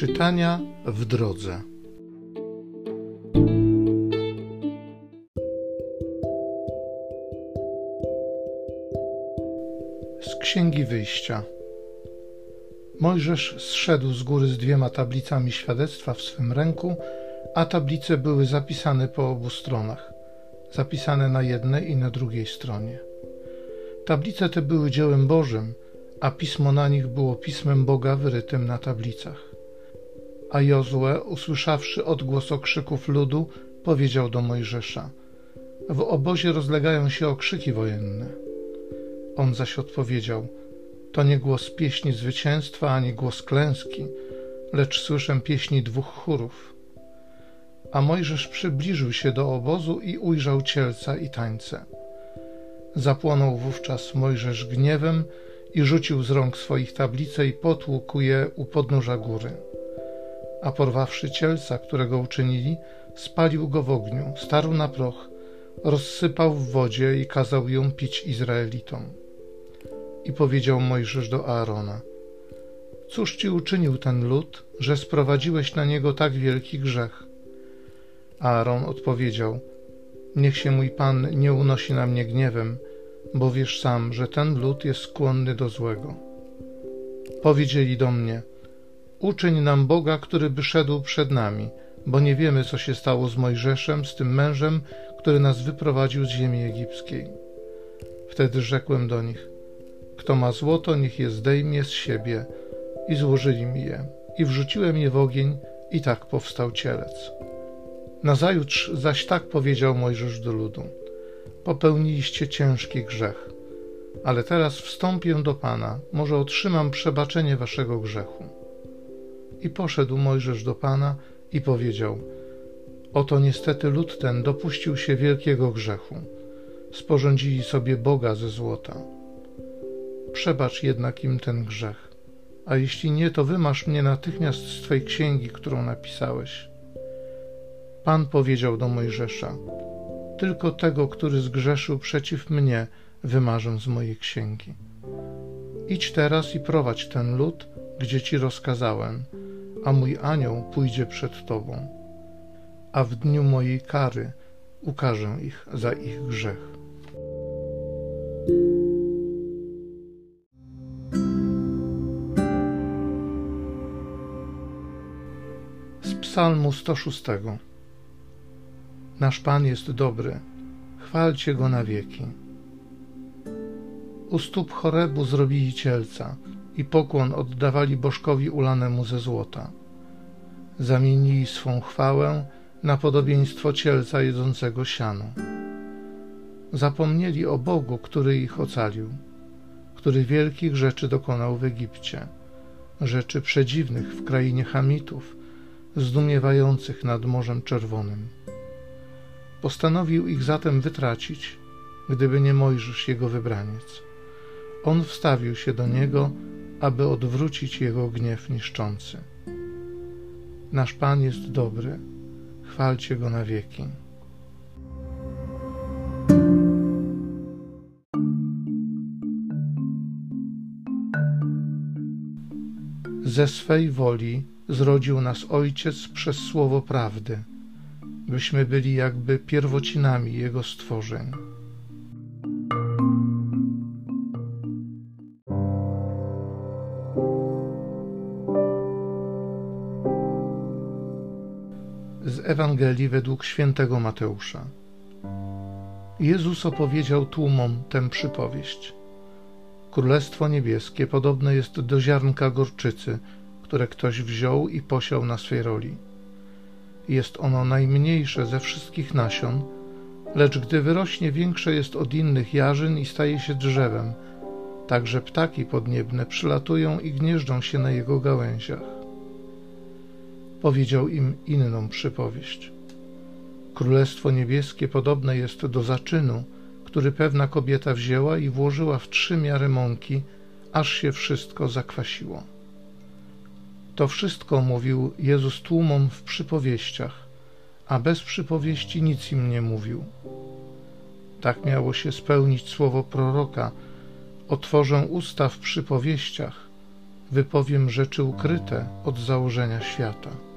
Czytania w drodze. Z Księgi Wyjścia. Mojżesz zszedł z góry z dwiema tablicami świadectwa w swym ręku, a tablice były zapisane po obu stronach, zapisane na jednej i na drugiej stronie. Tablice te były dziełem Bożym, a pismo na nich było pismem Boga wyrytym na tablicach. A Jozue, usłyszawszy odgłos okrzyków ludu, powiedział do Mojżesza: W obozie rozlegają się okrzyki wojenne. On zaś odpowiedział: To nie głos pieśni zwycięstwa ani głos klęski, lecz słyszę pieśni dwóch chórów. A Mojżesz przybliżył się do obozu i ujrzał cielca i tańce. Zapłonął wówczas Mojżesz gniewem i rzucił z rąk swoich tablice i potłukł je u podnóża góry. A porwawszy cielca, którego uczynili, spalił go w ogniu, starł na proch, rozsypał w wodzie i kazał ją pić Izraelitom. I powiedział Mojżesz do Aarona: Cóż ci uczynił ten lud, że sprowadziłeś na niego tak wielki grzech? Aaron odpowiedział: Niech się mój Pan nie unosi na mnie gniewem, bo wiesz sam, że ten lud jest skłonny do złego. Powiedzieli do mnie: Uczyń nam Boga, który by szedł przed nami, bo nie wiemy, co się stało z Mojżeszem, z tym mężem, który nas wyprowadził z ziemi egipskiej. Wtedy rzekłem do nich: Kto ma złoto, niech je zdejmie z siebie. I złożyli mi je, i wrzuciłem je w ogień, i tak powstał cielec. Nazajutrz zaś tak powiedział Mojżesz do ludu: Popełniliście ciężki grzech, ale teraz wstąpię do Pana, może otrzymam przebaczenie waszego grzechu. I poszedł Mojżesz do Pana i powiedział: Oto niestety lud ten dopuścił się wielkiego grzechu. Sporządzili sobie Boga ze złota. Przebacz jednak im ten grzech, a jeśli nie, to wymasz mnie natychmiast z Twej księgi, którą napisałeś. Pan powiedział do Mojżesza: Tylko tego, który zgrzeszył przeciw mnie, wymarzę z mojej księgi. Idź teraz i prowadź ten lud, gdzie ci rozkazałem, a mój anioł pójdzie przed tobą. A w dniu mojej kary ukażę ich za ich grzech. Z Psalmu 106. Nasz Pan jest dobry, chwalcie Go na wieki. U stóp Chorebu zrobili cielca i pokłon oddawali bożkowi ulanemu ze złota. Zamienili swą chwałę na podobieństwo cielca jedzącego siano. Zapomnieli o Bogu, który ich ocalił, który wielkich rzeczy dokonał w Egipcie, rzeczy przedziwnych w krainie Hamitów, zdumiewających nad Morzem Czerwonym. Postanowił ich zatem wytracić, gdyby nie Mojżesz, jego wybraniec. On wstawił się do niego, aby odwrócić jego gniew niszczący. Nasz Pan jest dobry, chwalcie go na wieki. Ze swej woli zrodził nas Ojciec przez słowo prawdy byśmy byli jakby pierwocinami Jego stworzeń. Ewangelii według świętego Mateusza. Jezus opowiedział tłumom tę przypowieść. Królestwo niebieskie podobne jest do ziarnka gorczycy, które ktoś wziął i posiał na swej roli jest ono najmniejsze ze wszystkich nasion, lecz gdy wyrośnie, większe jest od innych jarzyn i staje się drzewem. Także ptaki podniebne przylatują i gnieżdżą się na jego gałęziach. Powiedział im inną przypowieść. Królestwo niebieskie podobne jest do zaczynu, który pewna kobieta wzięła i włożyła w trzy miary mąki, aż się wszystko zakwasiło. To wszystko mówił Jezus tłumom w przypowieściach, a bez przypowieści nic im nie mówił. Tak miało się spełnić słowo proroka: Otworzę usta w przypowieściach, wypowiem rzeczy ukryte od założenia świata.